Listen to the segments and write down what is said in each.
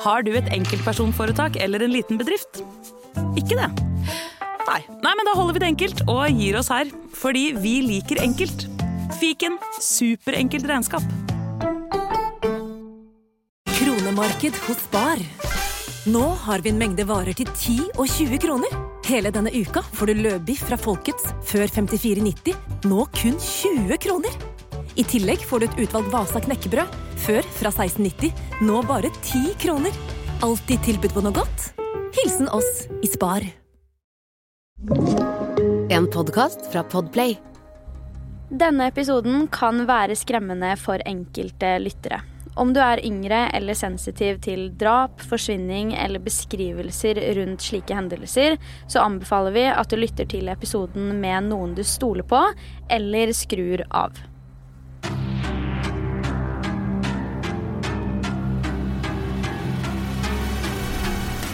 Har du et enkeltpersonforetak eller en liten bedrift? Ikke det? Nei. Nei, men da holder vi det enkelt og gir oss her. Fordi vi liker enkelt. Fiken superenkelt regnskap. Kronemarked hos Bar. Nå har vi en mengde varer til 10 og 20 kroner. Hele denne uka får du løbiff fra Folkets før 54,90, nå kun 20 kroner. I tillegg får du et utvalgt Vasa knekkebrød, før fra 1690, nå bare 10 kroner. Alltid tilbud på noe godt. Hilsen oss i Spar. En podkast fra Podplay. Denne episoden kan være skremmende for enkelte lyttere. Om du er yngre eller sensitiv til drap, forsvinning eller beskrivelser rundt slike hendelser, så anbefaler vi at du lytter til episoden med noen du stoler på, eller skrur av.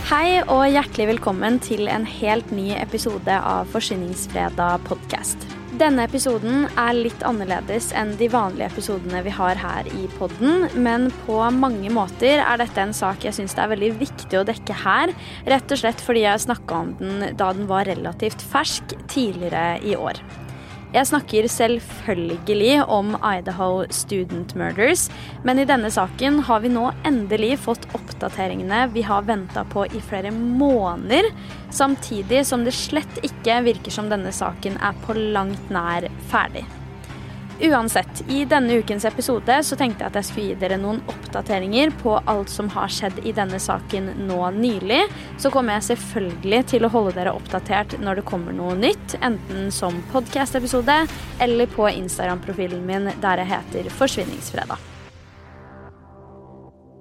Hei og hjertelig velkommen til en helt ny episode av Forsyningsfredag podkast. Denne episoden er litt annerledes enn de vanlige episodene vi har her i podden, men på mange måter er dette en sak jeg syns det er veldig viktig å dekke her, rett og slett fordi jeg snakka om den da den var relativt fersk tidligere i år. Jeg snakker selvfølgelig om Idaho Student Murders, men i denne saken har vi nå endelig fått oppdateringene vi har venta på i flere måneder, samtidig som det slett ikke virker som denne saken er på langt nær ferdig. Uansett, i denne ukens episode så tenkte jeg at jeg skulle gi dere noen oppdateringer på alt som har skjedd i denne saken nå nylig. Så kommer jeg selvfølgelig til å holde dere oppdatert når det kommer noe nytt, enten som podkast-episode eller på Instagram-profilen min der jeg heter Forsvinningsfredag.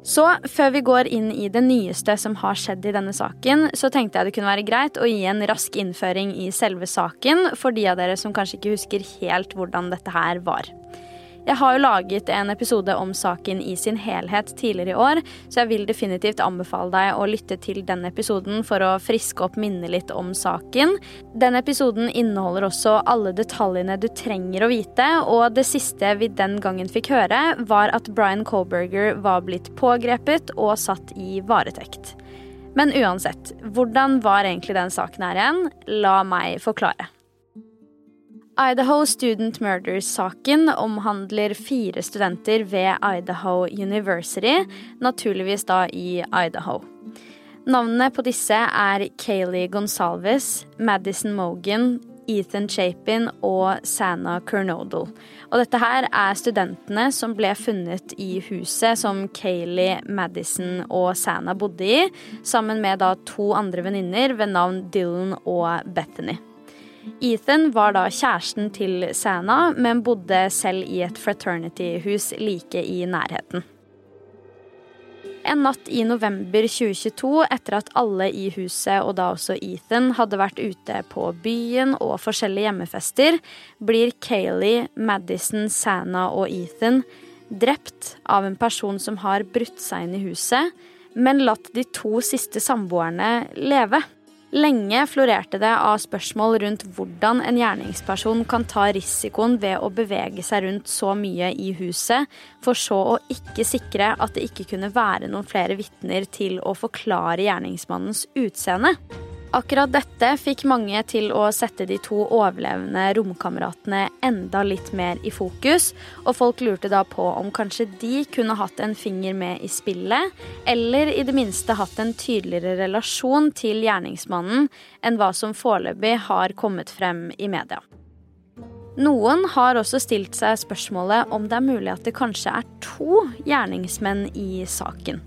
Så før vi går inn i det nyeste som har skjedd i denne saken, så tenkte jeg det kunne være greit å gi en rask innføring i selve saken for de av dere som kanskje ikke husker helt hvordan dette her var. Jeg har jo laget en episode om saken i sin helhet tidligere i år, så jeg vil definitivt anbefale deg å lytte til den episoden for å friske opp minnet litt om saken. Den episoden inneholder også alle detaljene du trenger å vite, og det siste vi den gangen fikk høre, var at Brian Colberger var blitt pågrepet og satt i varetekt. Men uansett, hvordan var egentlig den saken her igjen? La meg forklare. Idaho Student Murders-saken omhandler fire studenter ved Idaho University, naturligvis da i Idaho. Navnene på disse er Kayleigh Gonsalves, Madison Mogan, Ethan Chapin og Sanna Kernodal. Og dette her er studentene som ble funnet i huset som Kayleigh, Madison og Sanna bodde i, sammen med da to andre venninner ved navn Dylan og Bethany. Ethan var da kjæresten til Sana, men bodde selv i et fraternity-hus like i nærheten. En natt i november 2022, etter at alle i huset, og da også Ethan, hadde vært ute på byen og forskjellige hjemmefester, blir Kayleigh, Madison, Sana og Ethan drept av en person som har brutt seg inn i huset, men latt de to siste samboerne leve. Lenge florerte det av spørsmål rundt hvordan en gjerningsperson kan ta risikoen ved å bevege seg rundt så mye i huset, for så å ikke sikre at det ikke kunne være noen flere vitner til å forklare gjerningsmannens utseende. Akkurat dette fikk mange til å sette de to overlevende romkameratene enda litt mer i fokus, og folk lurte da på om kanskje de kunne hatt en finger med i spillet, eller i det minste hatt en tydeligere relasjon til gjerningsmannen enn hva som foreløpig har kommet frem i media. Noen har også stilt seg spørsmålet om det er mulig at det kanskje er to gjerningsmenn i saken.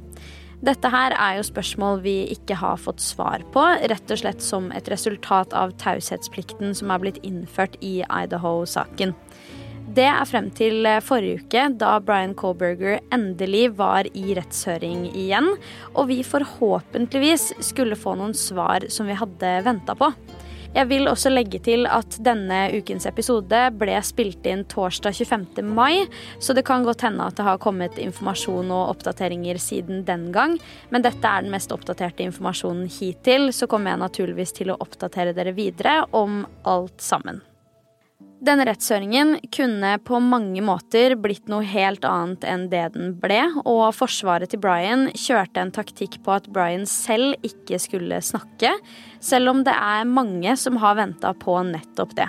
Dette her er jo spørsmål vi ikke har fått svar på, rett og slett som et resultat av taushetsplikten som er blitt innført i Idaho-saken. Det er frem til forrige uke, da Brian Colberger endelig var i rettshøring igjen, og vi forhåpentligvis skulle få noen svar som vi hadde venta på. Jeg vil også legge til at denne ukens episode ble spilt inn torsdag 25. mai, så det kan godt hende at det har kommet informasjon og oppdateringer siden den gang, men dette er den mest oppdaterte informasjonen hittil, så kommer jeg naturligvis til å oppdatere dere videre om alt sammen. Denne rettshøringen kunne på mange måter blitt noe helt annet enn det den ble, og forsvaret til Brian kjørte en taktikk på at Brian selv ikke skulle snakke, selv om det er mange som har venta på nettopp det.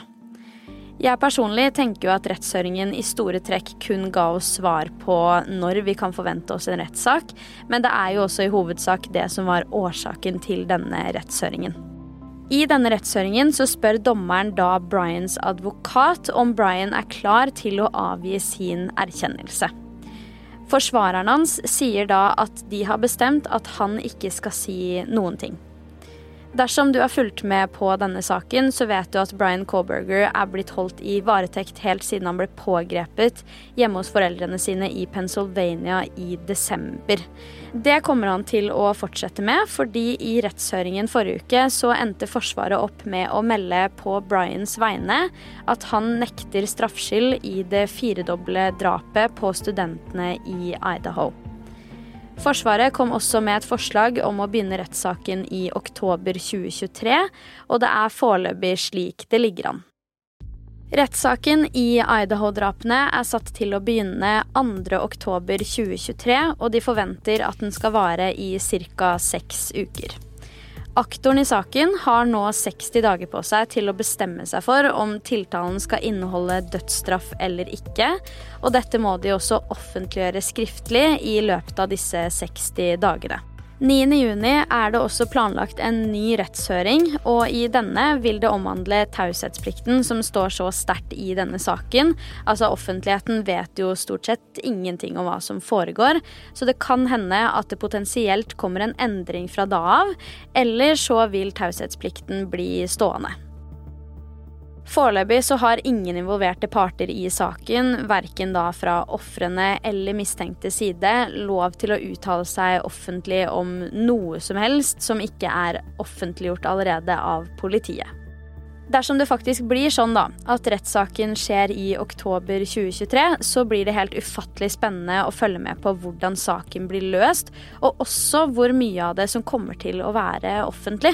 Jeg personlig tenker jo at rettshøringen i store trekk kun ga oss svar på når vi kan forvente oss en rettssak, men det er jo også i hovedsak det som var årsaken til denne rettshøringen. I denne rettshøringen så spør dommeren da Bryans advokat om Bryan er klar til å avgi sin erkjennelse. Forsvareren hans sier da at de har bestemt at han ikke skal si noen ting. Dersom du har fulgt med på denne saken, så vet du at Brian Colberger er blitt holdt i varetekt helt siden han ble pågrepet hjemme hos foreldrene sine i Pennsylvania i desember. Det kommer han til å fortsette med, fordi i rettshøringen forrige uke så endte Forsvaret opp med å melde på Brians vegne at han nekter straffskyld i det firedoble drapet på studentene i Idaho. Forsvaret kom også med et forslag om å begynne rettssaken i oktober 2023, og det er foreløpig slik det ligger an. Rettssaken i Idaho-drapene er satt til å begynne 2.10.2023, og de forventer at den skal vare i ca. seks uker. Aktoren i saken har nå 60 dager på seg til å bestemme seg for om tiltalen skal inneholde dødsstraff eller ikke, og dette må de også offentliggjøre skriftlig i løpet av disse 60 dagene. 9.6 er det også planlagt en ny rettshøring, og i denne vil det omhandle taushetsplikten som står så sterkt i denne saken. Altså Offentligheten vet jo stort sett ingenting om hva som foregår, så det kan hende at det potensielt kommer en endring fra da av, eller så vil taushetsplikten bli stående. Foreløpig så har ingen involverte parter i saken, verken da fra ofrene eller mistenkte side, lov til å uttale seg offentlig om noe som helst som ikke er offentliggjort allerede av politiet. Dersom det faktisk blir sånn da, at rettssaken skjer i oktober 2023, så blir det helt ufattelig spennende å følge med på hvordan saken blir løst, og også hvor mye av det som kommer til å være offentlig.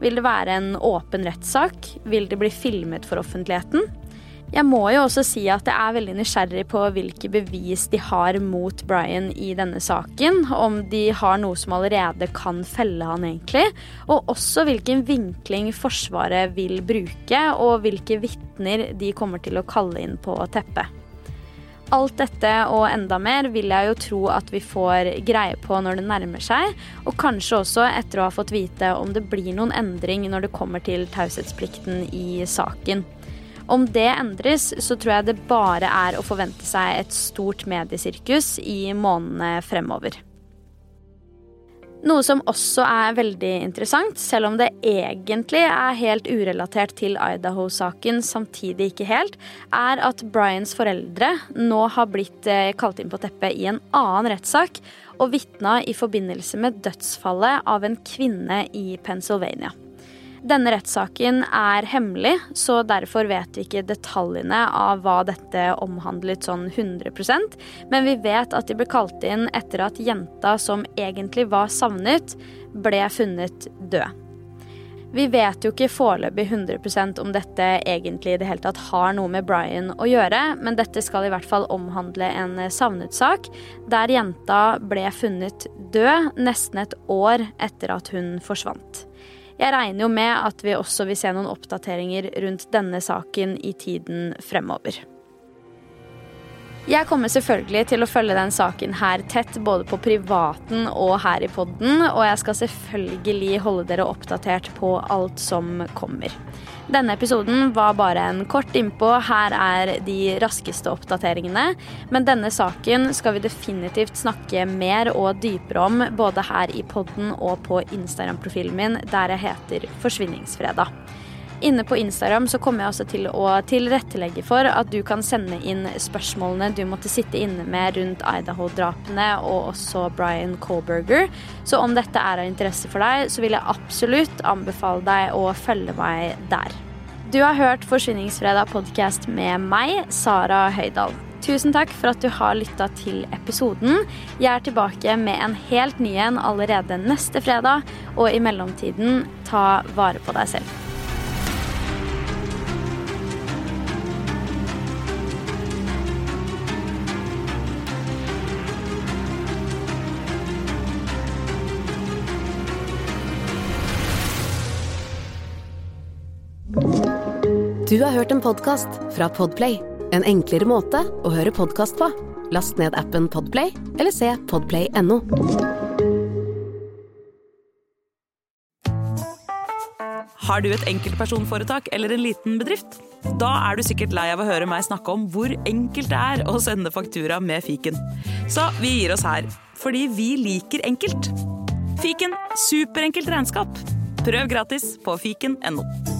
Vil det være en åpen rettssak? Vil det bli filmet for offentligheten? Jeg må jo også si at jeg er veldig nysgjerrig på hvilke bevis de har mot Brian i denne saken. Om de har noe som allerede kan felle han, egentlig. Og også hvilken vinkling Forsvaret vil bruke, og hvilke vitner de kommer til å kalle inn på teppet. Alt dette og enda mer vil jeg jo tro at vi får greie på når det nærmer seg, og kanskje også etter å ha fått vite om det blir noen endring når det kommer til taushetsplikten i saken. Om det endres, så tror jeg det bare er å forvente seg et stort mediesirkus i månedene fremover. Noe som også er veldig interessant, selv om det egentlig er helt urelatert til Idaho-saken, samtidig ikke helt, er at Bryans foreldre nå har blitt eh, kalt inn på teppet i en annen rettssak og vitna i forbindelse med dødsfallet av en kvinne i Pennsylvania. Denne rettssaken er hemmelig, så derfor vet vi ikke detaljene av hva dette omhandlet sånn 100% men vi vet at de ble kalt inn etter at jenta som egentlig var savnet, ble funnet død. Vi vet jo ikke foreløpig 100% om dette egentlig i det hele tatt har noe med Brian å gjøre, men dette skal i hvert fall omhandle en savnet-sak, der jenta ble funnet død nesten et år etter at hun forsvant. Jeg regner jo med at vi også vil se noen oppdateringer rundt denne saken i tiden fremover. Jeg kommer selvfølgelig til å følge den saken her tett, både på privaten og her i podden, og jeg skal selvfølgelig holde dere oppdatert på alt som kommer. Denne episoden var bare en kort innpå. Her er de raskeste oppdateringene. Men denne saken skal vi definitivt snakke mer og dypere om, både her i podden og på Instagram-profilen min, der jeg heter Forsvinningsfredag. Inne på Instagram så kommer jeg også til å tilrettelegge for at du kan sende inn spørsmålene du måtte sitte inne med rundt Idaho-drapene og også Brian Colberger. Så om dette er av interesse for deg, så vil jeg absolutt anbefale deg å følge meg der. Du har hørt Forsvinningsfredag podkast med meg, Sara Høydahl. Tusen takk for at du har lytta til episoden. Jeg er tilbake med en helt ny en allerede neste fredag, og i mellomtiden, ta vare på deg selv. Du har hørt en podkast fra Podplay. En enklere måte å høre podkast på. Last ned appen Podplay eller se podplay.no. Har du et enkeltpersonforetak eller en liten bedrift? Da er du sikkert lei av å høre meg snakke om hvor enkelt det er å sende faktura med fiken. Så vi gir oss her, fordi vi liker enkelt. Fiken superenkelt regnskap. Prøv gratis på fiken.no.